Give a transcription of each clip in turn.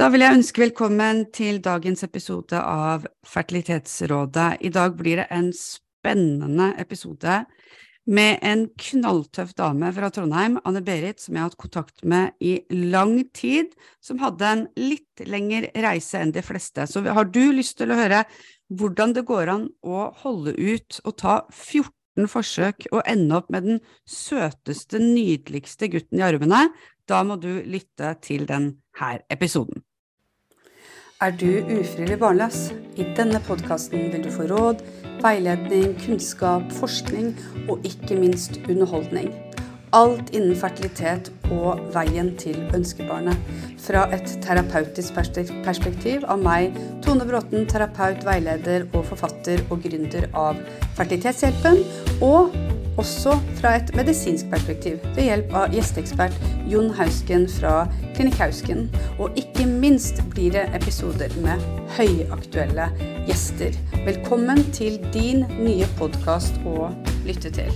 Da vil jeg ønske velkommen til dagens episode av Fertilitetsrådet. I dag blir det en spennende episode med en knalltøff dame fra Trondheim, Anne Berit, som jeg har hatt kontakt med i lang tid, som hadde en litt lengre reise enn de fleste. Så har du lyst til å høre hvordan det går an å holde ut og ta 14 forsøk og ende opp med den søteste, nydeligste gutten i armene, da må du lytte til denne episoden. Er du ufrivillig barnløs? I denne podkasten vil du få råd, veiledning, kunnskap, forskning og ikke minst underholdning. Alt innen fertilitet og veien til ønskebarnet. Fra et terapeutisk perspektiv av meg, Tone Bråten, terapeut, veileder og forfatter og gründer av Fertilitetshjelpen. Og også fra et medisinsk perspektiv ved hjelp av gjesteekspert Jon Hausken fra Klinikk Hausken. Og ikke minst blir det episoder med høyaktuelle gjester. Velkommen til din nye podkast å lytte til.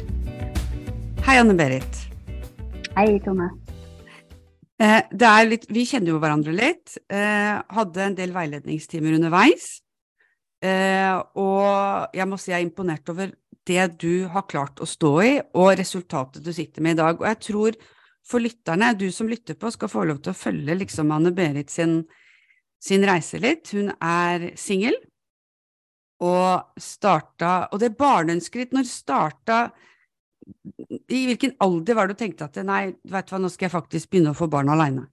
Hei, Anne Berit. Hei, Tone. Eh, litt, vi kjenner jo hverandre litt. Eh, hadde en del veiledningstimer underveis. Eh, og jeg må si jeg er imponert over det du har klart å stå i, og resultatet du sitter med i dag. Og jeg tror for lytterne, du som lytter på, skal få lov til å følge liksom Anne-Berit sin, sin, reise litt. Hun er singel, og starta Og det barneønsket ditt, når starta I hvilken alder var det du tenkte at nei, veit du hva, nå skal jeg faktisk begynne å få barn aleine?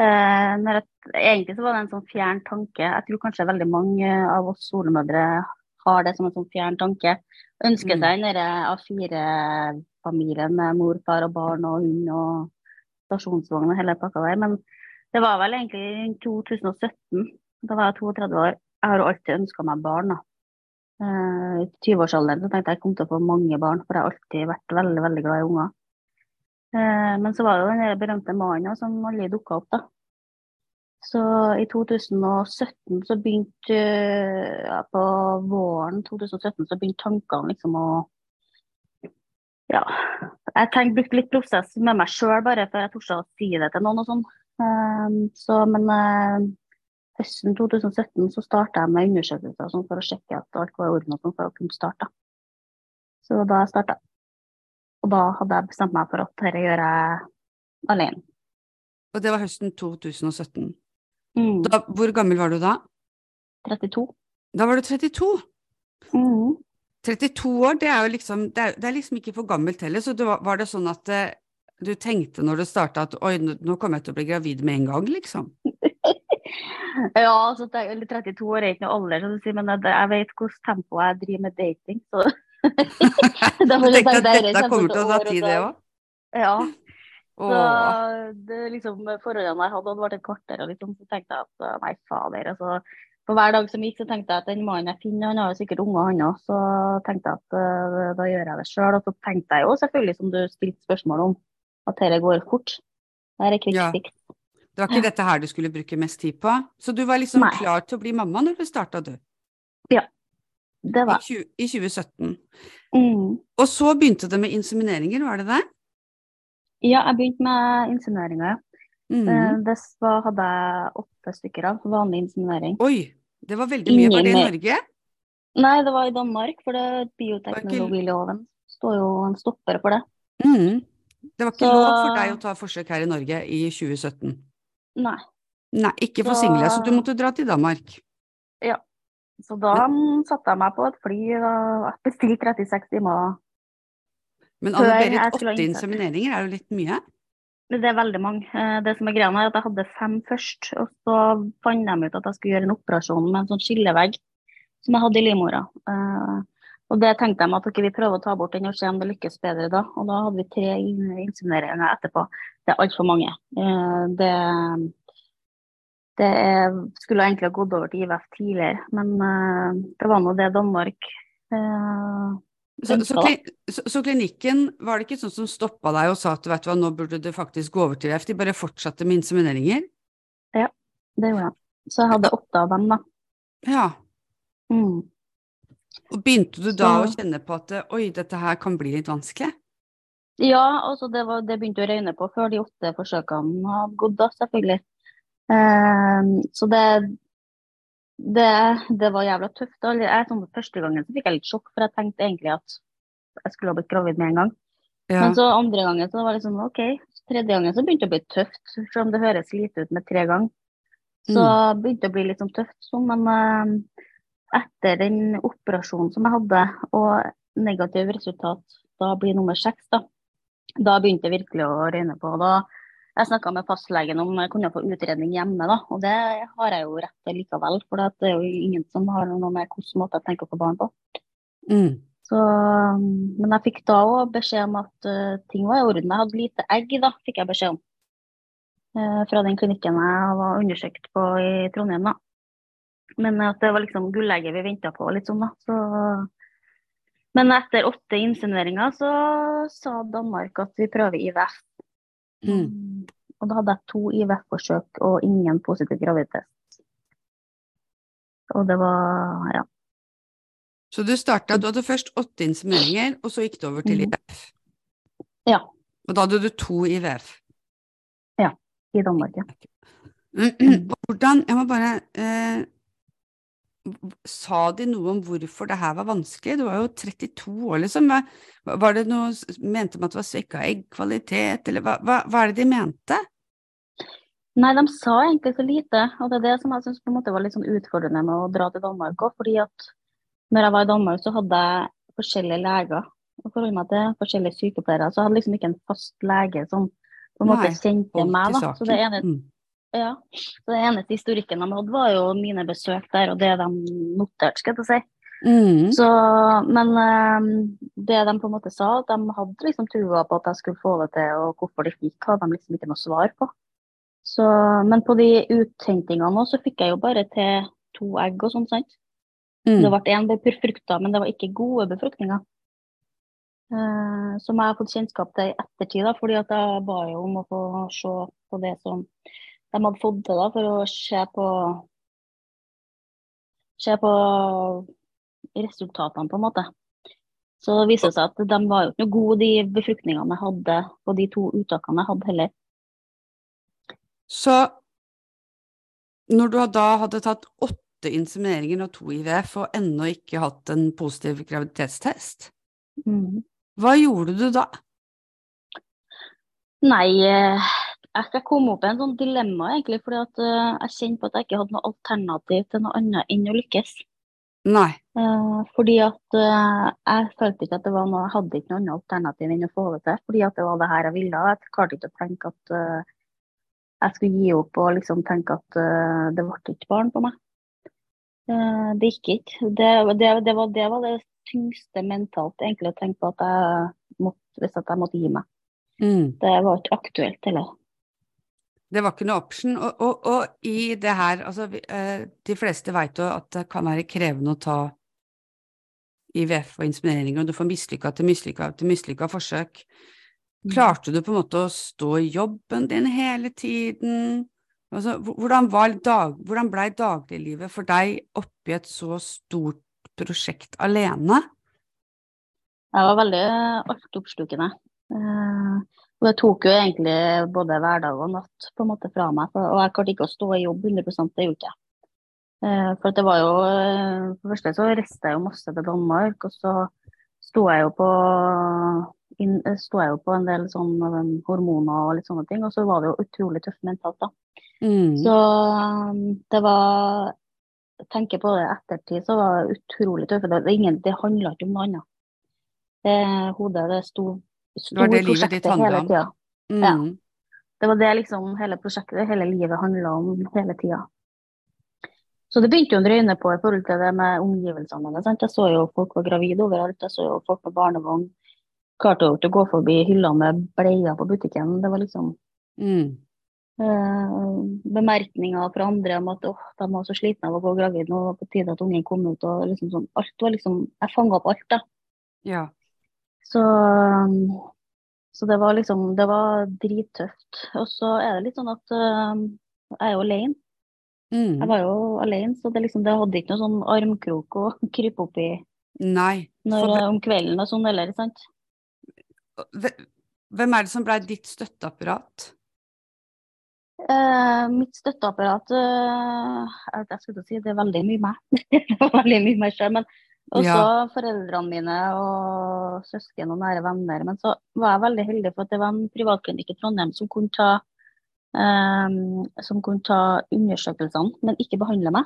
Eh, egentlig så var det en sånn fjern tanke. Jeg tror kanskje veldig mange av oss solemødre har det som en sånn fjern tanke. Ønsker mm. seg den A4-familien med mor, far og barn og hund og stasjonsvogn og hele pakka der. Men det var vel egentlig i 2017. Da var jeg 32 år. Jeg har jo alltid ønska meg barn. da. Uh, I 20-årsalderen så tenkte jeg jeg kom til å få mange barn, for jeg har alltid vært veldig veldig glad i unger. Uh, men så var det jo den berømte mannen som aldri dukka opp, da. Så i 2017 så begynte ja, På våren 2017 så begynte tankene liksom å Ja. Jeg tenkte, brukte litt prosess med meg sjøl bare før jeg torde å si det til noen og sånn. Um, så, men uh, høsten 2017 så starta jeg med undersøkelser sånn, for å sjekke at alt var i orden sånn, for å kunne starte. Så da starta. Og da hadde jeg bestemt meg for at dette gjør jeg alene. Og det var høsten 2017? Mm. Da, hvor gammel var du da? 32. Da var du 32? Mm. 32 år, det er jo liksom Det er, det er liksom ikke for gammelt heller, så det var, var, det sånn at det, eh, du tenkte når du starta at oi, nå kommer jeg til å bli gravid med en gang, liksom? ja, altså, 32 år er ikke noe alder, som du sier, men jeg, jeg vet hvordan tempo jeg driver med dating, så Du tenkte at dette kommer til å ta tid, det òg? Ja. Så det, liksom, forholdene jeg hadde, hadde vært et kvarter, og liksom, så tenkte jeg at nei, fader. Altså, for hver dag som gikk, så tenkte jeg at den mannen jeg finner, han har jo sikkert unger, han òg. Så tenkte jeg at uh, da gjør jeg det sjøl. Og så tenkte jeg jo selvfølgelig, som du stilte spørsmål om, at dette går fort. Det er quick ja. Det var ikke dette her du skulle bruke mest tid på? Så du var liksom nei. klar til å bli mamma når du starta, du? Ja. Det var I, I 2017. Mm. Og så begynte det med insemineringer, var det det? Ja, jeg begynte med insemineringer. Mm. Eh, det var, hadde jeg åtte stykker av, vanlig insinuering. Oi, det var veldig mye. Var det i Norge? Nei, det var i Danmark, for det bioteknologiloven står jo en stopper for det. Mm. Det var ikke så... lov for deg å ta forsøk her i Norge i 2017? Nei. Nei, ikke for så... single, så du måtte dra til Danmark? Ja. Så da satte jeg meg på et fly og bestilte 36 timer men Anne-Berit, åtte insemineringer er jo litt mye? Det er veldig mange. Eh, det som er greia er at Jeg hadde fem først, og så fant de ut at jeg skulle gjøre en operasjon med en sånn skillevegg som jeg hadde i livmora. Eh, og det tenkte de at okay, vi prøver å ta bort den og se om det lykkes bedre da. Og da hadde vi tre insemineringer etterpå. Det er altfor mange. Eh, det, det skulle egentlig ha gått over til IVF tidligere, men det var nå det Danmark så, så, så, så, klinikken, var det ikke sånn som stoppa deg og sa at vet du hva, nå burde du faktisk gå over til EF? De bare fortsatte med insemineringer? Ja, det gjorde jeg. Så jeg hadde åtte av dem, da. Ja. Mm. Og begynte du da å kjenne på at oi, dette her kan bli litt vanskelig? Ja, altså det, var, det begynte å røyne på før de åtte forsøkene hadde gått, da, selvfølgelig. Eh, så det, det, det var jævla tøft. Jeg, sånn, første gangen så fikk jeg litt sjokk, for jeg tenkte egentlig at jeg skulle ha blitt gravid med en gang. Ja. Men så andre gangen så var det sånn OK. Tredje gangen så begynte det å bli tøft, selv om det høres lite ut med tre ganger. Så begynte det å bli litt sånn tøft sånn, men uh, etter den operasjonen som jeg hadde, og negativ resultat da blir nummer seks, da, da begynte jeg virkelig å røyne på. Da jeg snakka med fastlegen om jeg kunne få utredning hjemme, da, og det har jeg jo rett til likevel. For det er jo ingen som har noe med hvilken måte jeg tenker å få barn på. Mm. Så, men jeg fikk da òg beskjed om at uh, ting var i orden. Jeg hadde lite egg, da, fikk jeg beskjed om. Uh, fra den klinikken jeg var undersøkt på i Trondheim, da. Men at det var liksom gullegget vi venta på, litt sånn, da. Så, men etter åtte insinueringer så sa Danmark at vi prøver IVF. Mm. Og da hadde jeg to IVF-forsøk og ingen positiv graviditet. Og det var ja. Så du starta, du hadde først åtte insemineringer, og så gikk du over til Mhm. IVF. Ja. Og da hadde du to IVF. Ja. i Danmark, ja. Hvordan Jeg må bare eh, Sa de noe om hvorfor det her var vanskelig? Du var jo 32 år, liksom. Var, det noe Mente de at det var svekka eggkvalitet, eller hva, hva, hva er det de mente? Nei, de sa egentlig så lite, og det er det som jeg syns var litt sånn utfordrende med å dra til Danmark òg. Fordi at når jeg var i Danmark, så hadde jeg forskjellige leger å forholde meg til, forskjellige sykepleiere. Så jeg hadde liksom ikke en fast lege som på en måte kjente meg. da. Så det, ene, Mm. Ja, så det eneste historikken de hadde, var jo mine besøk der, og det de noterte, skal jeg si. Mm. Så, men eh, det de på en måte sa, at de hadde liksom trua på at jeg skulle få det til, og hvorfor de fikk, hadde de liksom ikke noe svar på. Så, men på de uthentingene òg, så fikk jeg jo bare til to egg og sånn, sant. Mm. Det ble én befrukta, men det var ikke gode befruktninger. Uh, som jeg har fått kjennskap til i ettertid, da, fordi at jeg ba jo om å få se på det som de hadde fått til, da, for å se på Se på resultatene, på en måte. Så det viser seg at de var jo ikke noe gode, de befruktningene jeg hadde på de to uttakene jeg hadde heller. Så når du da hadde tatt åtte insemineringer og to IVF, og ennå ikke hatt en positiv graviditetstest, mm. hva gjorde du da? Nei, eh, jeg skal komme opp i en sånn dilemma, egentlig. fordi at eh, jeg kjente på at jeg ikke hadde noe alternativ til noe annet enn å lykkes. Nei. Eh, fordi at eh, jeg følte ikke at det var noe, jeg hadde ikke noe annet alternativ enn å få det til. Fordi at det var det her jeg ville. Jeg klarte ikke å tenke at jeg skulle gi opp og liksom tenke at det ble ikke barn på meg. Det gikk ikke. Det, det, det, var, det var det tyngste mentalt, egentlig, å tenke på at jeg måtte, hvis at jeg måtte gi meg. Mm. Det var ikke aktuelt heller. Det var ikke noe option. Og, og, og i det her, altså eh, de fleste vet jo at det kan være krevende å ta IVF og inseminering, og du får mislykka til mislykka til mislykka forsøk. Klarte du på en måte å stå i jobben din hele tiden? Altså, hvordan, var dag, hvordan blei dagliglivet for deg oppi et så stort prosjekt alene? Jeg var veldig altoppslukende. Og det tok jo egentlig både hverdag og natt på en måte fra meg. For, og jeg klarte ikke å stå i jobb 100 det gjorde jeg. Eh, for det var jo eh, For det første så reiste jeg jo masse til Danmark, og så sto jeg jo på inn, eh, jeg jo på en del sånn um, hormoner og litt sånne ting. Og så var det jo utrolig tøft mentalt, da. Mm. Så det var Jeg tenker på det ettertid, så var det utrolig tøft. Det, det, det handla ikke om noe annet. Det hodet, det sto Det var det ditt prosjektet hele om. tida. Mm. ja. Det var det liksom hele prosjektet, hele livet handla om hele tida. Så det begynte jo å drøyne på i forhold til det med omgivelsene mine. Jeg så jo folk var gravide overalt, jeg så jo folk med barnevogn. Klarte jo ikke å gå forbi hylla med bleier på butikken. Det var liksom Mm. eh, bemerkninger fra andre om at åh, de var så slitne av å gå gravid, nå var det på tide at ungen kom ut. og liksom sånn, Alt var liksom Jeg fanga opp alt, da. Ja. Så, um, så det var liksom Det var drittøft. Og så er det litt sånn at uh, jeg er jo alene. Mm. Jeg var jo alene, så det, liksom, det hadde ikke noe sånn armkrok å krype opp i Nei. når, det... om kvelden og sånn heller, sant. hvem- hvem er det som blei ditt støtteapparat? Eh, mitt støtteapparat eh, Jeg skulle si det er veldig mye meg. veldig mye meg selv, men også Ja. foreldrene mine og søsken og nære venner. Men så var jeg veldig heldig for at det var en privatklinikk i Trondheim som kunne ta, um, som kunne ta undersøkelsene, men ikke behandle meg.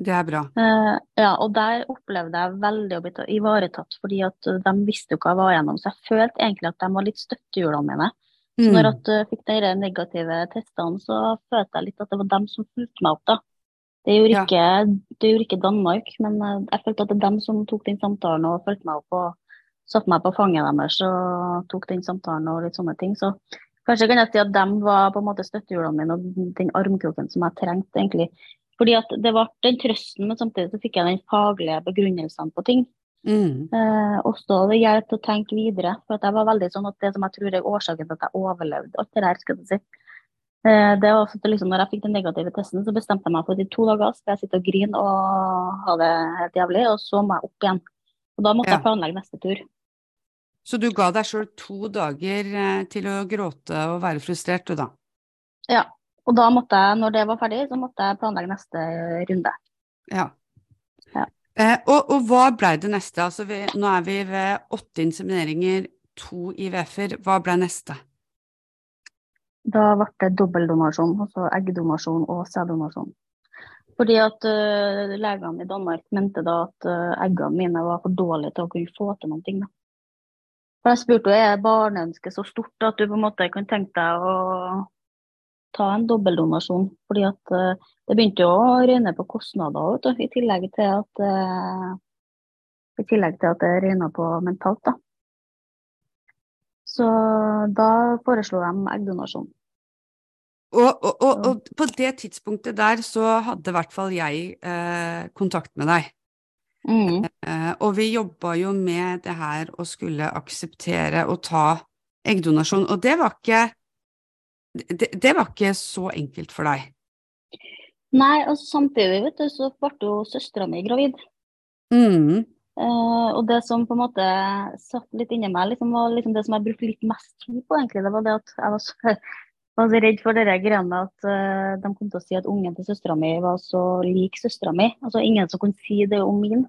Det er bra. Uh, ja, og der opplevde jeg veldig å bli ivaretatt, fordi at eh, de visste jo hva jeg var igjennom. Så jeg følte egentlig at de var litt støttehjulene mine. Så Mm. når jeg fikk de negative testene, så følte jeg litt at det var dem som fulgte meg opp, da. Det gjorde Ja. ikke, det gjorde ikke Danmark, men eh, jeg følte at det er dem som tok den samtalen og fulgte meg opp og satte meg på fanget deres og tok den samtalen og litt sånne ting. Så kanskje kan jeg si at dem var på en måte støttehjulene mine og den armkroken som jeg trengte, egentlig. Fordi at det ble den trøsten, men samtidig så fikk jeg den faglige begrunnelsen på ting. Mm. Eh, også det hjelp til å tenke videre. For jeg var veldig sånn at det som jeg tror er årsaken til at jeg overlevde alt det der, skal jeg si. Eh, det var også liksom, når jeg fikk den negative testen, så bestemte jeg meg for at i to dager skal jeg sitte og grine og ha det helt jævlig, og så må jeg opp igjen. Og da måtte Ja. jeg planlegge neste tur. Så du ga deg sjøl to dager eh, til å gråte og være frustrert, du da? Ja. Og da måtte jeg, når det var ferdig, så måtte jeg planlegge neste runde. Ja. Ja. Eh, og, og hva blei det neste? Altså vi, nå er vi ved åtte insemineringer, to IVF-er. Hva blei neste? Da ble det dobbeldonasjon, altså eggdonasjon og sæddonasjon. Fordi at uh, legene i Danmark mente da at uh, eggene mine var for dårlige til å kunne få til noen ting. Da. For jeg spurte jo er barneønsket så stort at du på en måte kan tenke deg å ta en dobbeldonasjon. Fordi at uh, det begynte jo å røyne på kostnader, du, i tillegg til at uh, i tillegg til at det røyna på mentalt. da. Så da foreslo de eggdonasjon. Og, og, og, og på det tidspunktet der så hadde i hvert fall jeg eh, kontakt med deg. Mm. Eh, og vi jobba jo med det her å skulle akseptere å ta eggdonasjon, og det var ikke det, det var ikke så enkelt for deg. Nei, og samtidig vet du, så ble jo søstera mi gravid. Mm. Eh, og det som på en måte satt litt inni meg, liksom, var liksom det som jeg brukte litt mest tid på, egentlig, det var det at jeg var så, var så redd for dere der greiene med at uh, de kom til å si at ungen til søstera mi var så lik søstera mi. Altså ingen som kunne si det om min.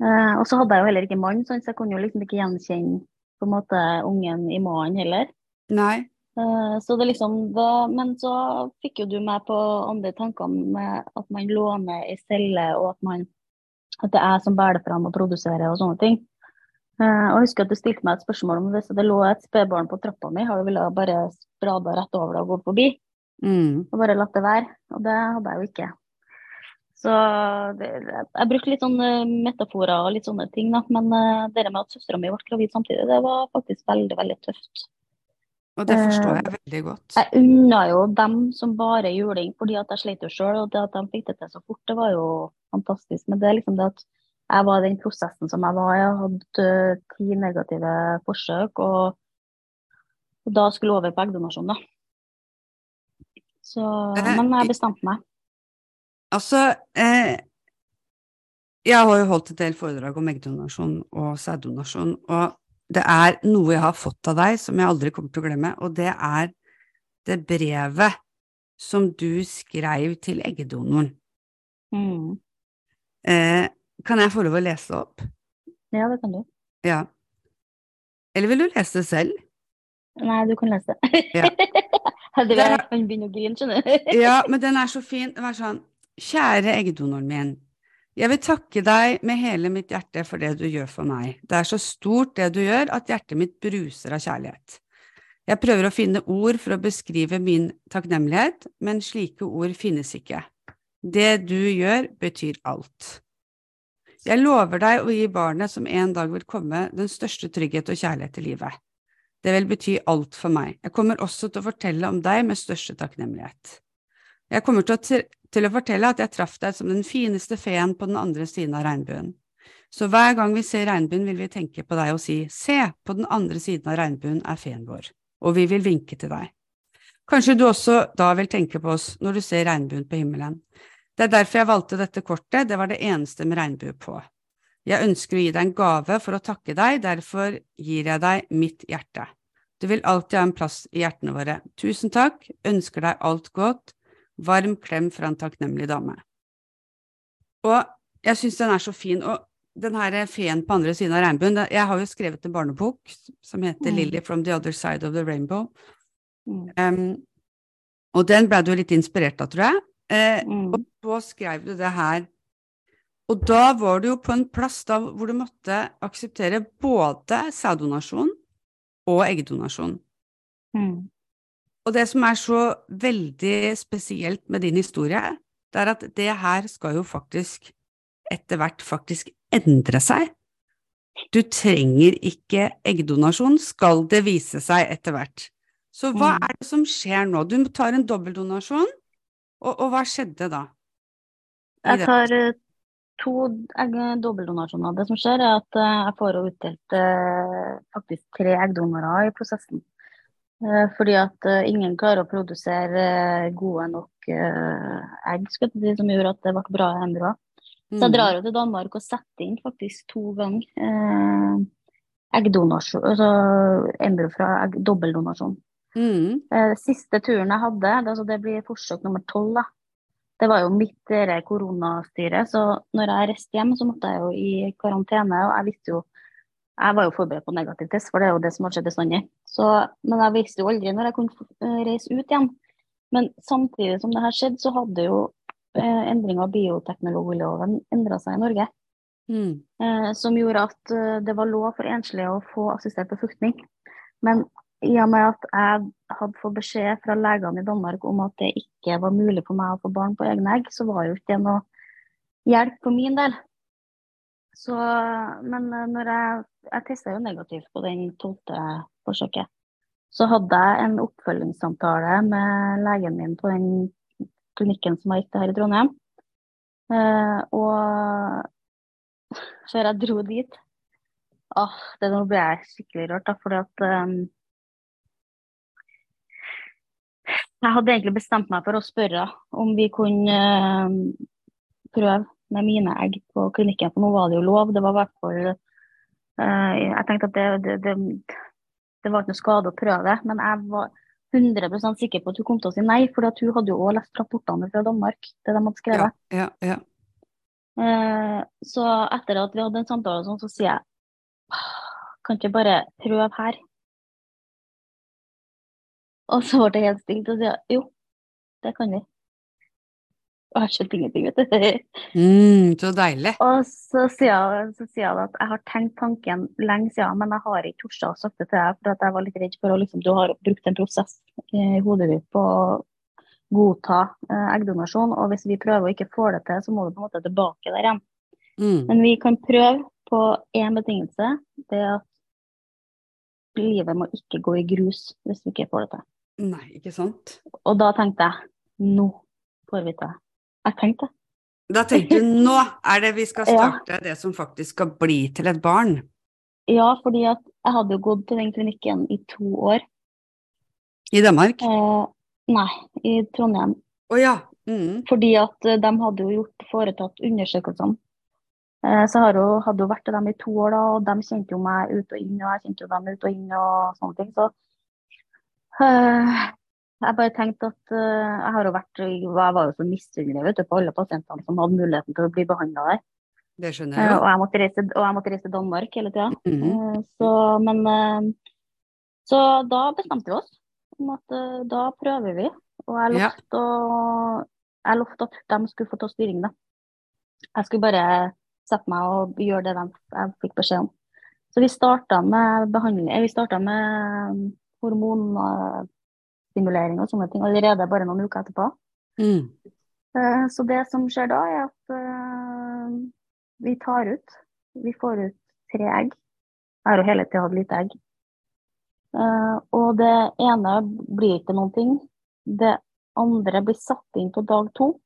Uh, og så hadde jeg jo heller ikke mann, så jeg kunne jo liksom ikke gjenkjenne på en måte ungen i mannen heller. Nei. Så det liksom var, men så fikk jo du meg på andre tanker med at man låner i celle, og at, man, at det er jeg som bærer det fram og produserer og sånne ting. Uh, Og jeg husker at du stilte meg et spørsmål om hvis det lå et spedbarn på trappa mi, har du villet bare sprada rett over det og gått forbi? Mm. Og bare latt det være? Og det hadde jeg jo ikke. Så det, jeg brukte litt sånne metaforer og litt sånne ting, da. Men uh, det med at søstera mi ble gravid samtidig, det var faktisk veldig, veldig tøft. Og det forstår Eh, jeg veldig godt. Jeg unna jo dem som bare juling, fordi at jeg slet jo sjøl. Og det at de fikk det til så fort, det var jo fantastisk. Men det er liksom det at jeg var i den prosessen som jeg var. Jeg hadde eh, ti negative forsøk, og, og da skulle jeg over på eggdonasjon, da. Så, men jeg bestemte meg. Altså, eh, jeg har jo holdt et del foredrag om eggdonasjon og sæddonasjon, og det er noe jeg har fått av deg som jeg aldri kommer til å glemme, og det er det brevet som du skrev til eggedonoren. Mm. Eh, kan jeg få lov å lese opp? Ja, det kan du. Ja. Eller vil du lese det selv? Nei, du kan lese. Ja. Det er- jeg kan begynne å grine, skjønner du. Ja, men den er så fin. Er sånn Kjære eggdonoren min. Jeg vil takke deg med hele mitt hjerte for det du gjør for meg. Det er så stort det du gjør at hjertet mitt bruser av kjærlighet. Jeg prøver å finne ord for å beskrive min takknemlighet, men slike ord finnes ikke. Det du gjør, betyr alt. Jeg lover deg å gi barnet som en dag vil komme, den største trygghet og kjærlighet i livet. Det vil bety alt for meg. Jeg kommer også til å fortelle om deg med største takknemlighet. Jeg kommer til å, til, å fortelle at jeg traff deg som den fineste feen på den andre siden av regnbuen. Så hver gang vi ser regnbuen, vil vi tenke på deg og si, se, på den andre siden av regnbuen er feen vår, og vi vil vinke til deg. Kanskje du også da vil tenke på oss når du ser regnbuen på himmelen. Det er derfor jeg valgte dette kortet, det var det eneste med regnbue på. Jeg ønsker å gi deg en gave for å takke deg, derfor gir jeg deg mitt hjerte. Du vil alltid ha en plass i hjertene våre. Tusen takk, ønsker deg alt godt. Varm klem fra en takknemlig dame. Og jeg syns den er så fin. Og den her feen på andre siden av regnbuen Jeg har jo skrevet en barnebok som heter Mm. 'Lily from the other side of the rainbow'. Mm. Um, og den ble du litt inspirert av, tror jeg. Eh, Mm. og så skrev du det her. Og da var du jo på en plass da hvor du måtte akseptere både sæddonasjon og eggdonasjon. Mm. Og det som er så veldig spesielt med din historie, det er at det her skal jo faktisk etter hvert faktisk endre seg. Du trenger ikke eggdonasjon, skal det vise seg etter hvert. Så hva Mm. er det som skjer nå? Du tar en dobbeltdonasjon, og, og hva skjedde da? Jeg tar eh, to dobbeltdonasjoner. Det som skjer, er at eh, jeg får utdelt eh, faktisk tre eggdonorer i prosessen. Eh, Fordi at eh, ingen klarer å produsere eh, gode nok egg, som gjorde at det ble bra embryoer. Så jeg Mm. drar jo til Danmark og setter inn faktisk to ganger eh, eggdonasjon, altså embryo fra egg, dobbeldonasjon. Mm. Eh, siste turen jeg hadde, altså det blir forsøk nummer tolv, da. Det var jo midt i koronastyret, så når jeg reiste hjem, så måtte jeg jo i karantene. Og jeg visste jo Jeg var jo forberedt på negativ test, for det er jo det som har skjedd bestandig. Så, men jeg visste jo aldri når jeg kunne eh, reise ut igjen. Men samtidig som det her skjedde, så hadde jo eh, endring av bioteknologiloven endra seg i Norge. Mm. eh, som gjorde at eh, det var lov for enslige å få assistert befruktning. Men i og med at jeg hadde fått beskjed fra legene i Danmark om at det ikke var mulig for meg å få barn på egne egg, så var jo ikke det noe hjelp for min del. Så, men eh, når jeg, jeg testa jo negativt på den tolvte forsøket, så hadde jeg en oppfølgingssamtale med legen min på den klinikken som jeg gikk til her i Trondheim. Eh, og før jeg dro dit. Ah, det nå ble jeg skikkelig rørt, da, fordi at um, Jeg hadde egentlig bestemt meg for å spørre om vi kunne um, prøve med mine egg på klinikken, for nå var det jo lov. Det var i hvert fall uh, Jeg tenkte at det, det, det, det var ikke noe skade å prøve men jeg var 100% sikker på at hun kom til å si nei, for hun hadde jo også lest rapportene fra Danmark. det de hadde skrevet. ja, ja. Eh, så etter at vi hadde en samtale, sånn, så sier jeg kan ikke bare prøve her? Og så ble det helt stilt, og så sier jo, det kan vi. Og jeg skjønte ingenting, vet du. Mm, så deilig. Og så sier jeg, så sier jeg at jeg har tenkt tanken lenge siden, men jeg har ikke tort å sagt det til deg, for jeg var litt redd for å liksom, du har brukt en prosess i hodet ditt på å godta eh, eggdonasjon, og hvis vi prøver å ikke få det til, så må du på en måte tilbake der igjen. Mm. Men vi kan prøve på én betingelse. Det er at livet må ikke gå i grus hvis vi ikke får det til. Nei, ikke sant? Og da tenkte jeg nå får vi til. Jeg tenkte Da tenkte du nå er det vi skal Ja. starte det som faktisk skal bli til et barn. ja, fordi at jeg hadde jo gått til den klinikken i to år. I Danmark? Eh, nei, i Trondheim. Å ja. Mm. Fordi at eh, de hadde jo gjort, foretatt undersøkelsene. Eh, så har jo, hadde jo vært til dem i to år, da, og de kjente jo meg ut og inn, og jeg kjente jo dem ut og inn og sånne ting. Så eh, jeg bare tenkte at eh, jeg har jo vært Jeg var jo så misunnelig på alle pasientene som hadde muligheten til å bli behandla der. Det skjønner Eh, jeg og, jeg måtte reise, jeg måtte reise til Danmark hele tida. Mm. Eh, Så, men Så da bestemte vi oss om at da prøver vi. Og jeg Ja. lovte, jeg lovte at de skulle få ta styring, da. Jeg skulle bare sette meg og gjøre det de, jeg fikk beskjed om. Så vi starta med behandling, eh, vi starta med hormonstimulering og sånne ting allerede bare noen uker etterpå. Mm. Eh, Så det som skjer da, er at eh, vi tar ut Vi får ut tre egg. Jeg har jo hele tida hatt lite egg. Eh, og det ene blir ikke noen ting. Det andre blir satt inn på dag to.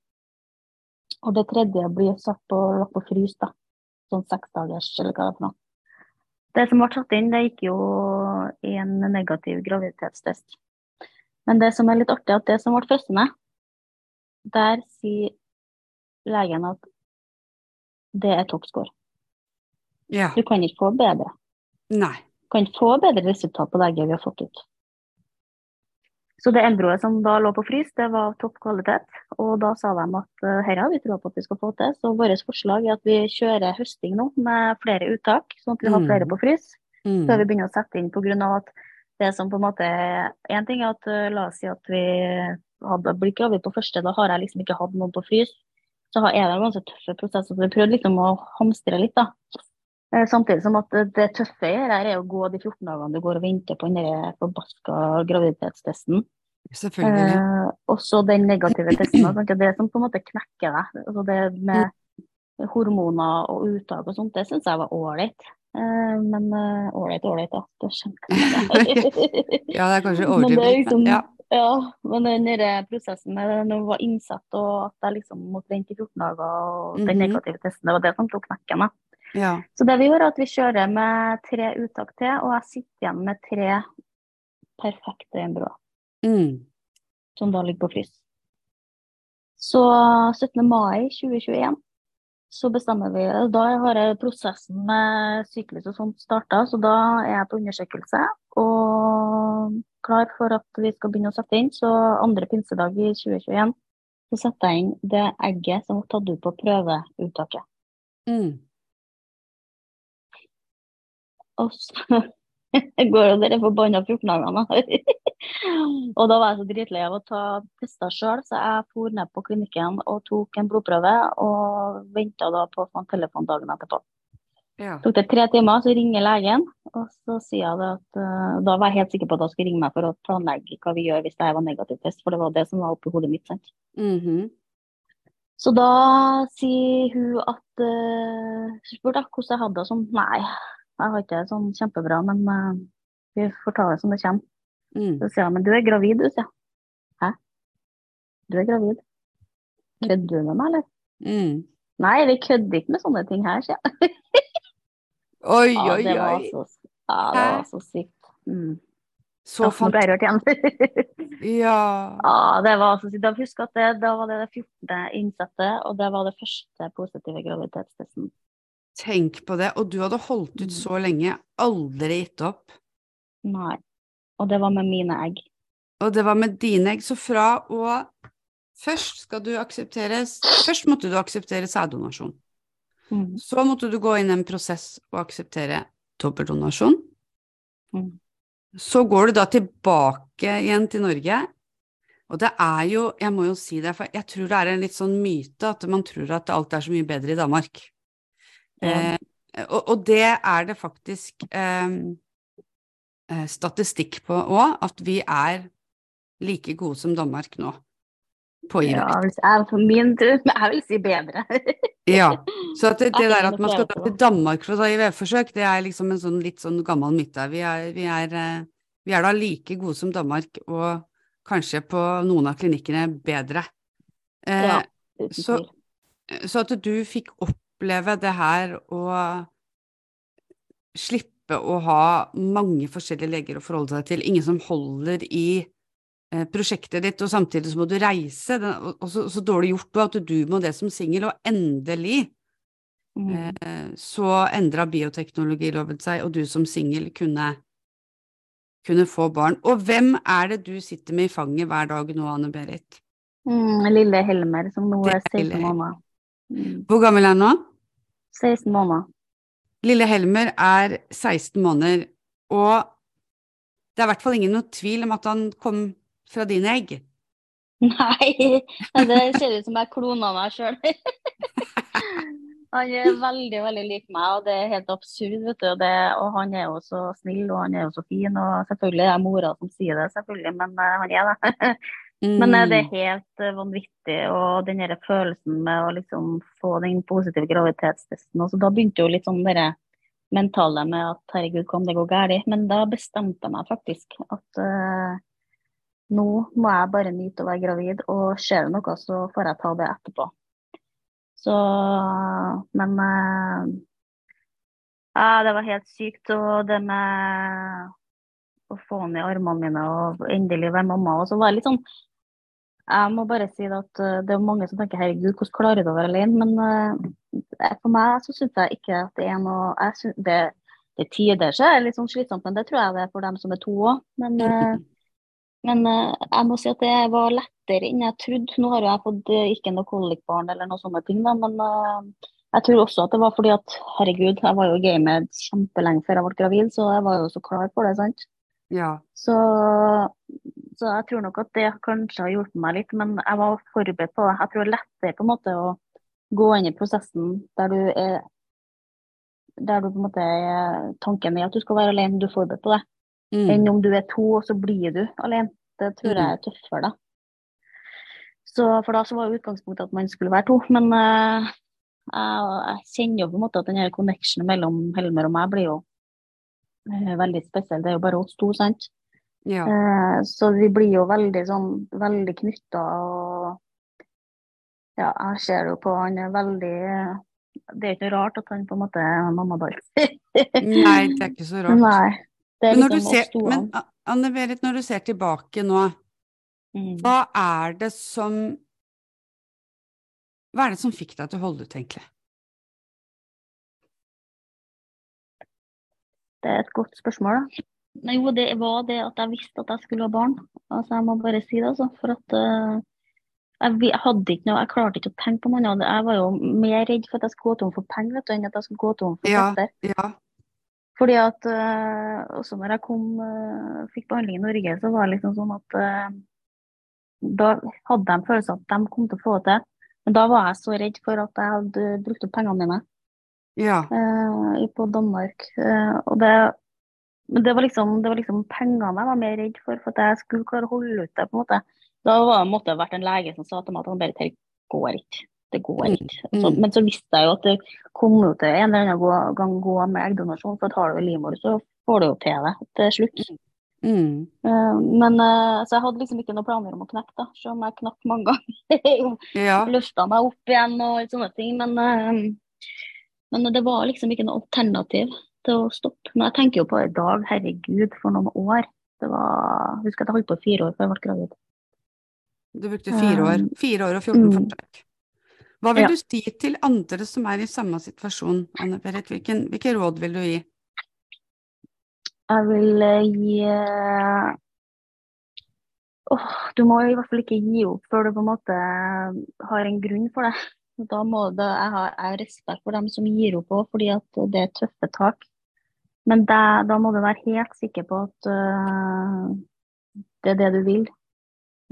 Og det tredje blir satt på, lagt på frys, da. Sånn seks dagers, eller hva det er for noe. Det som ble satt inn, det gikk jo i en negativ graviditetstest. Men det som er litt artig, er at det som ble frosset der sier legen at det er toppscore. Ja. Du kan ikke få bedre. Nei. Du kan ikke få bedre resultat på leger vi har fått ut. Så det embryoet som da lå på frys, det var av topp kvalitet. Og da sa de at dette har vi trua på at vi skal få til. Så vårt forslag er at vi kjører høsting nå med flere uttak, sånn at vi har Mm. flere på frys. Mm. Før vi begynner å sette inn pga. at det som på en måte En ting er at uh, la oss si at vi hadde blitt gravid på første, da har jeg liksom ikke hatt noen på frys. Så har- er det ganske tøffe prosess. Så vi prøvde liksom å hamstre litt, da. Eh, Samtidig som at det- tøffe tøffe her er å gå de 14 dagene du går og venter på den forbaska graviditetstesten. Selvfølgelig. Eh, også den negative testen. Det er Det som på en måte knekker deg. Altså det med hormoner og uttak og sånt, det syns jeg var ålreit. Eh, men eh, ålreit, ålreit, da. Det jeg. Ja, det er kanskje Men det er liksom- ja. Ja, men den prosessen med når det var innsatt og at jeg liksom måtte vente i 14 dager og den Mhm. negative testen, det var det som tok knekken. da. ja. Så det vi gjør er at vi kjører med tre uttak til, og jeg sitter igjen med tre perfekte embryoer Mm. som da ligger på frys. Så 17. mai 2021 så bestemmer vi Da har jeg prosessen med syklus og sånt starta, så da er jeg på undersøkelse og klar for at vi skal begynne å sette inn. Så andre pinsedag i 2021 så setter jeg inn det egget som ble tatt ut på prøveuttaket. Mm. Og så går jo dere forbanna 14 dagene. og da var jeg så dritlei av å ta tester sjøl, så jeg for ned på klinikken og tok en blodprøve og venta da på å få en telefon dagen etterpå. Ja. Tok det tre timer, så ringer legen, og så sier jeg det at uh, Da var jeg helt sikker på at hun skulle ringe meg for å planlegge hva vi gjør hvis det her var negativ test, for det var det som var oppi hodet mitt. sant? Mhm. Så da sier hun at uh, spurte jeg hvordan jeg hadde det. Sånn, nei, jeg har ikke det sånn kjempebra, men uh, vi får ta det som det kommer. Mm. Så sier jeg, men du er gravid, du, sier jeg. Hæ? Du er gravid? Kødder du med meg, eller? Mm. Nei, vi kødder ikke med sånne ting her, sier jeg. Oi, oi, oi, det var så, ja, det var så sykt. Mm. Så Ja, igjen. Ja. ja, det var så sykt. Da husker at det, da var det det 14. innsatte, og det var det første positive graviditetstesten. Tenk på det. Og du hadde holdt ut Mm. så lenge, aldri gitt opp. Nei. Og det var med mine egg. Og det var med dine egg. Så fra å Først skal du aksepteres Først måtte du akseptere sæddonasjon. Mm. Så måtte du gå inn i en prosess og akseptere dobbeltdonasjon. Mm. Så går du da tilbake igjen til Norge. Og det er jo, jeg må jo si det, for jeg tror det er en litt sånn myte at man tror at alt er så mye bedre i Danmark. Ja. Eh, og, og det er det faktisk eh, eh, statistikk på òg, at vi er like gode som Danmark nå. På Ja, hvis jeg, for min tur, jeg vil si bedre. Ja. Så det, det der at man skal dra til Danmark for å ta IVF-forsøk, det er liksom en sånn litt sånn gammel myte. Vi er, vi er, eh, vi er da like gode som Danmark, og kanskje på noen av klinikkene bedre. Eh, Ja, så- Så at du fikk oppleve det her å slippe å ha mange forskjellige leger å forholde seg til, ingen som holder i eh, prosjektet ditt, og samtidig så må du reise, og, så, så dårlig gjort at du må det som singel, og endelig Mm. eh, så endra bioteknologiloven seg, og du som singel kunne, kunne få barn. Og hvem er det du sitter med i fanget hver dag nå, Anne-Berit? Mm, lille Helmer, som nå er er 16 måneder. Mm. Hvor gammel er han nå? 16 måneder. Lille Helmer er 16 måneder, og det er i hvert fall ingen noe tvil om at han kom fra dine egg. Nei, det ser ut som jeg klona meg sjøl. Han er veldig, veldig lik meg, og det er helt absurd, vet du. Det, og han er jo så snill, og han er jo så fin, og selvfølgelig er det mora som sier det, selvfølgelig, men eh, han er det. Men eh, det er Mm. helt eh, vanvittig, og den der følelsen med å liksom få den positive graviditetstesten. også, da begynte jo litt sånn det mentale med at herregud, kan det gå galt? Men da bestemte jeg meg faktisk at uh, nå må jeg bare nyte å være gravid, og skjer det noe, så får jeg ta det etterpå. Så Men uh, ja, det var helt sykt. Og det med å få i armene mine og endelig være mamma. Og så var det litt sånn Jeg må bare si det at eh, det er mange som tenker herregud, hvordan klarer du å være alene? Men uh, for meg så syns jeg ikke at det er noe jeg synes, det, det tider så er litt sånn slitsomt, men det tror jeg det er for dem som er to òg. Men, uh, men uh, jeg må si at det var lettere enn jeg trodde. Nå har jo jeg fått ikke noe kolikbarn eller noe sånne ting, da, men jeg tror også at det var fordi at herregud, jeg var jo gamet kjempelenge før jeg ble gravid, så jeg var jo så klar for det, sant. Ja. Så, så jeg tror nok at det kanskje har hjulpet meg litt, men jeg var forberedt på det. Jeg tror det er lettere på en måte å gå inn i prosessen der du er der du på en måte tanken er at du skal være alene, du er forberedt på det. Mm. Enn om du er to, og så blir du alene. Det tror jeg er tøffere, da. Så for da så var utgangspunktet at man skulle være to. Men uh, jeg, jeg kjenner jo på en måte at den her connectionen mellom Helmer og meg blir jo veldig spesiell. Det er jo bare oss to, sant. Ja. Eh, så vi blir jo veldig sånn veldig knytta og ja, jeg ser jo på han er veldig Det er ikke rart at han på en måte er mammabarn. Nei, det er ikke så rart. Nei. Men, når liksom ser, men Anne Berit, når du ser tilbake nå, Mm. hva er det som Hva er det som fikk deg til å holde ut, egentlig? Det er et godt spørsmål, da. Nei, Jo, det var det at jeg visste at jeg skulle ha barn. Altså, Jeg må bare si det, altså. For at uh, jeg, jeg hadde ikke noe, jeg klarte ikke å tenke på noe annet. Jeg var jo mer redd for at jeg skulle gå tom for penger vet du, enn at jeg skulle gå tom for Ja. krefter. Ja. Fordi at uh, også når jeg kom, uh, fikk behandling i Norge, så var det liksom sånn at da hadde jeg en følelse av at de kom til å få det til. Men da var jeg så redd for at jeg hadde brukt opp pengene mine Ja. eh, på Danmark. Eh, og det, men det var, liksom, det var liksom pengene jeg var mer redd for, for at jeg skulle klare å holde ut det. på en måte. Da var, måtte det vært en lege som sa til meg at han bare går ikke. Det går Mm, ikke. Så, mm. men så visste jeg jo at det kom jo til en eller annen gang gå med eggdonasjon, for har du livmor, så får du jo til det til slutt. Mm. Eh, men eh, Så jeg hadde liksom ikke noen planer om å knekke, da, selv om jeg knakk mange ganger. Ja. Løfta meg opp igjen og sånne ting. Men, eh, men det var liksom ikke noe alternativ til å stoppe. Men jeg tenker jo på det i dag, herregud, for noen år. Det var, jeg husker at jeg holdt på fire år før jeg ble gravid. Du brukte fire år. Um, Fire år og 14 mm. forsøk. Hva vil Ja. du si til andre som er i samme situasjon, Anne Berit? Hvilken, hvilke råd vil du gi? Jeg vil eh, gi eh, åh, Du må i hvert fall ikke gi opp før du på en måte har en grunn for det. Da må det, jeg har jeg respekt for dem som gir opp òg, fordi at det er tøffe tak. Men det, da må du være helt sikker på at uh, det er det du vil.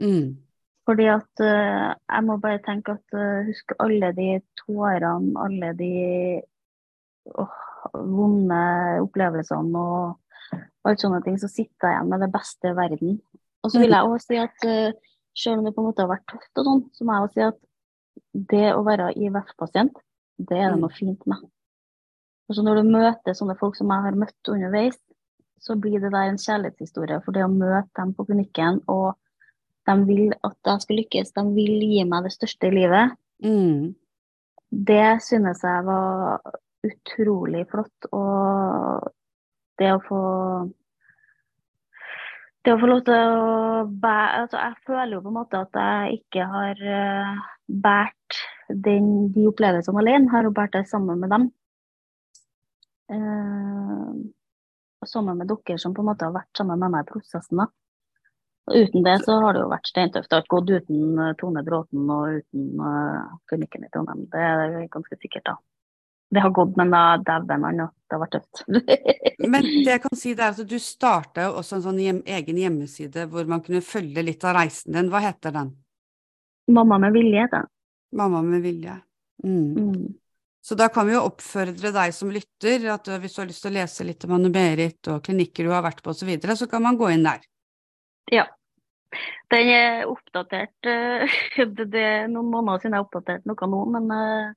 Mm. Fordi at uh, jeg må bare tenke at uh, husk alle de tårene, alle de åh, vonde opplevelsene og alt sånne ting, så sitter jeg igjen med det beste i verden. Og så vil jeg også si at uh, selv om det på en måte har vært tøft og sånn, så må jeg også si at det å være IVF-pasient, det er det Mm. noe fint med. Og så når du møter sånne folk som jeg har møtt underveis, så blir det der en kjærlighetshistorie. For det å møte dem på klinikken, og de vil at jeg skal lykkes, de vil gi meg det største i livet, Mm. det synes jeg var utrolig flott. Og det å få Det å få lov til å bære altså Jeg føler jo på en måte at jeg ikke har uh, båret de opplevelsene alene. Har hun båret det sammen med dem. Eh, sammen med dere som på en måte har vært sammen med meg i prosessen. da. Og uten det så har det jo vært steintøft. Det har ikke gått uten eh, Tone Bråten og uten uh, klinikken i Trondheim. Det er ganske sikkert, da. Det har gått, men da dæven han, det har vært tøft. Men det jeg kan si det er at du starta også en sånn hjem, egen hjemmeside hvor man kunne følge litt av reisen din. Hva heter den? Mamma med vilje da. Mamma med vilje. Mm. Mm. Så da kan vi jo oppfordre deg som lytter, at hvis du har lyst til å lese litt om Anne-Berit og klinikker du har vært på osv., så, videre, så kan man gå inn der. Ja. Den er oppdatert eh, det, det er noen måneder siden jeg har oppdatert noe nå, men eh,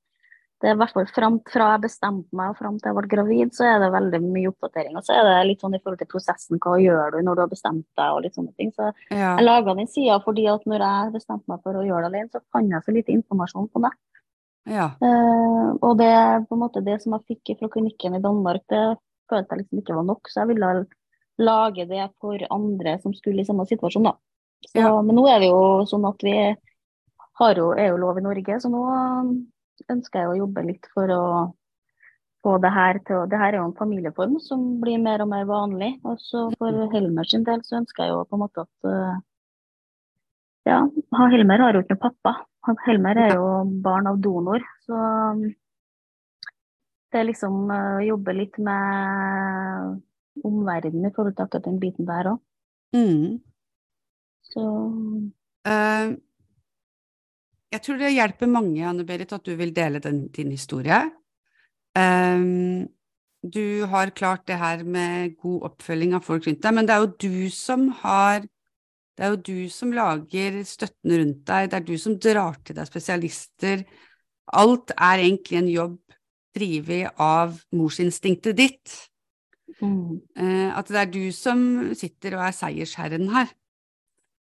det er i hvert fall fram, fra jeg bestemte meg og fram til jeg ble gravid, så er det veldig mye oppdatering. Og så er det litt sånn i forhold til prosessen, hva gjør du når du har bestemt deg og litt sånne ting. Så Ja. jeg laga den sida fordi at når jeg bestemte meg for å gjøre det alene, så fant jeg så lite informasjon på det. ja. Uh, og det på en måte det som jeg fikk fra klinikken i Danmark, det følte jeg liksom ikke var nok, så jeg ville lage det for andre som skulle i samme situasjon, da. Så, Ja. Men nå er det jo sånn at vi har jo, er jo lov i Norge, så nå ønsker jeg å jobbe litt for å få det her til å Det her er jo en familieform som blir mer og mer vanlig. Og så for Helmer sin del så ønsker jeg jo på en måte at uh, Ja, Helmer har jo ikke noen pappa. Helmer er jo barn av donor, så um, det er liksom å uh, jobbe litt med omverdenen i forhold til akkurat den biten der òg. Mm. Så Uh, jeg tror det hjelper mange, Anne Berit, at du vil dele den, din historie. Um, du har klart det her med god oppfølging av folk rundt deg, men det er jo du som har Det er jo du som lager støtten rundt deg, det er du som drar til deg spesialister. Alt er egentlig en jobb drevet av morsinstinktet ditt. mm, Uh, at det er du som sitter og er seiersherren her.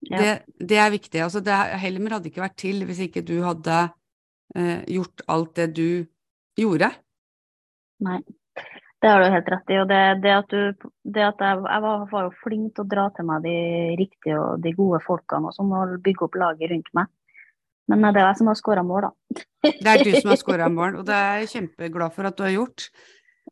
Ja. Det, det er viktig. Altså det, Helmer hadde ikke vært til hvis ikke du hadde eh, gjort alt det du gjorde. Nei. Det har du helt rett i. Og det, det at, du, det at jeg, jeg var, var jo flink til å dra til meg de riktige og de gode folkene og sånn, og bygge opp laget rundt meg. Men det er jeg som har skåra mål, da. Det er du som har skåra mål, og det er jeg kjempeglad for at du har gjort.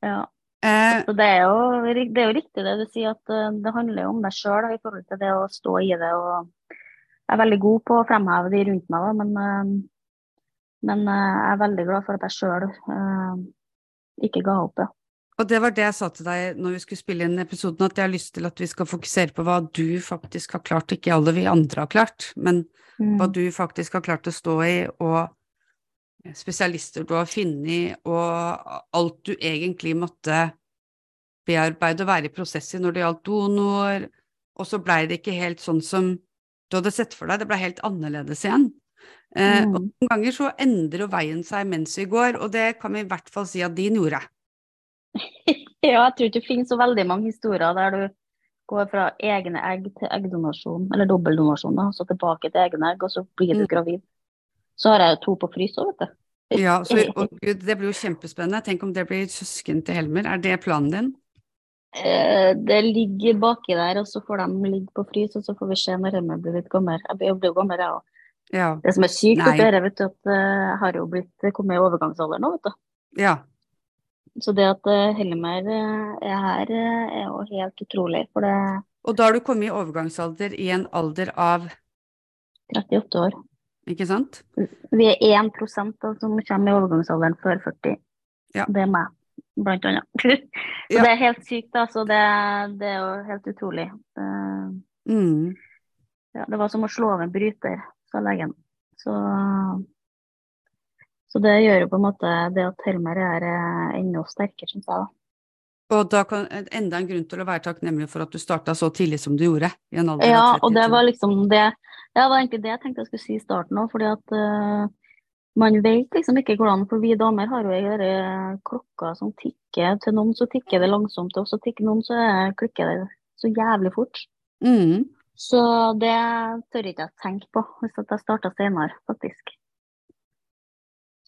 Ja. Eh, Så det er, jo, det er jo riktig det du sier, at eh, det handler jo om deg sjøl i forhold til det å stå i det. og Jeg er veldig god på å fremheve de rundt meg, da, men, eh, men eh, jeg er veldig glad for at jeg sjøl ikke ga opp. Ja. og det var det jeg sa til deg når vi skulle spille inn episoden, at jeg har lyst til at vi skal fokusere på hva du faktisk har klart, ikke alle vi andre har klart, men hva Mm. du faktisk har klart å stå i, og spesialister du har funnet, og alt du egentlig måtte bearbeide og være i prosess i når det gjaldt donor, og så blei det ikke helt sånn som du hadde sett for deg, det blei helt annerledes igjen. Eh, og Mm. noen ganger så endrer jo veien seg mens vi går, og det kan vi i hvert fall si at din gjorde. Ja, jeg tror ikke det finnes så veldig mange historier der du går fra egne egg til eggdonasjon, eller dobbeldonasjon, så tilbake til egne egg, og så blir du Mm. Så har jeg jo to på frys òg, vet du. Ja, så, og gud, det blir jo kjempespennende. Tenk om det blir søsken til Helmer. Er det planen din? Eh, Det ligger baki der, og så får de ligge på frys, og så får vi se når Helmer blir litt gammel. Jeg blir jo gammel, jeg òg. Ja. Det som er sykt, Nei. du, at eh, jeg har jo blitt kommet i overgangsalder nå, vet du. ja. Så det at eh, Helmer er her, er jo helt utrolig. For det er Og da har du kommet i overgangsalder i en alder av 38 år. Ikke sant? Vi er 1 da, som kommer i overgangsalderen før 40. Ja. Det er meg, blant annet. så Ja. det er helt sykt. Så det, det er jo helt utrolig. Det, Mm. ja, det var som å slå av en bryter, sa legen. Så, så det gjør jo på en måte det at Helmer er eh, enda sterkere, syns jeg. da. Og da kan enda en grunn til å være takknemlig for at du starta så tidlig som du gjorde. I en alder Ja, av og det var liksom det Ja, det var egentlig det jeg tenkte jeg skulle si i starten òg, fordi at uh, man vet liksom ikke hvordan For vi damer har jo ei klokka som tikker. Til noen så tikker det langsomt, og så tikker noen så klikker det så jævlig fort. Mm. Så det tør ikke jeg tenke på hvis jeg starta senere, faktisk.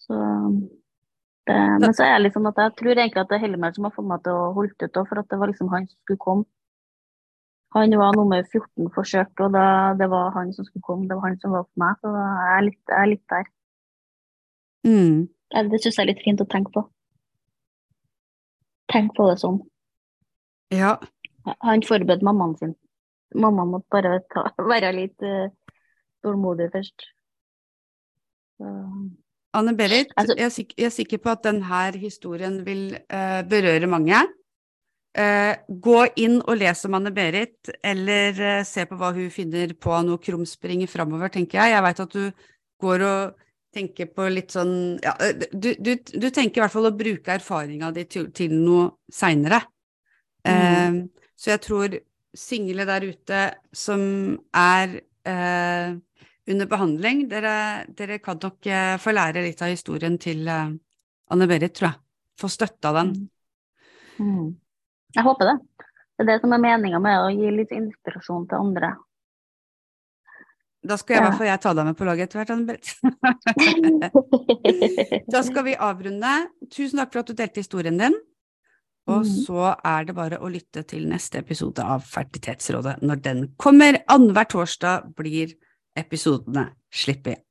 Så Men så er jeg litt sånn at jeg tror egentlig at det er Helmer som har fått meg til å holde ut, for at det var liksom han som skulle komme. Han var nummer 14 forsøk, og da, det var han som skulle komme. Det var han som valgte meg, så jeg er litt, jeg er litt der. Mm. Det syns jeg er litt fint å tenke på. Tenk på det sånn. Ja. Han forberedte mammaen sin. Mammaen måtte bare ta, være litt uh, tålmodig først. Så, Anne-Berit, Altså- jeg, er sikker, jeg er sikker på at denne historien vil uh, berøre mange. Uh, gå inn og les om Anne-Berit, eller uh, se på hva hun finner på av noe krumspring framover, tenker jeg. Jeg veit at du går og tenker på litt sånn ja, du, du, du tenker i hvert fall å bruke erfaringa di til, til noe seinere. Eh, så jeg tror single der ute som er under behandling. Dere, dere kan nok eh, få lære litt av historien til eh, Anne-Berit, tror jeg. Få støtte av den. mm. Jeg håper det. Det er det som er meninga med å gi litt inspirasjon til andre. Da skal jeg i hvert fall jeg ta deg med på laget etter hvert, Anne-Berit. Da skal vi avrunde. Tusen takk for at du delte historien din. Og Mm. så er det bare å lytte til neste episode av Fertilitetsrådet når den kommer. Annenhver torsdag blir episodene sluppet.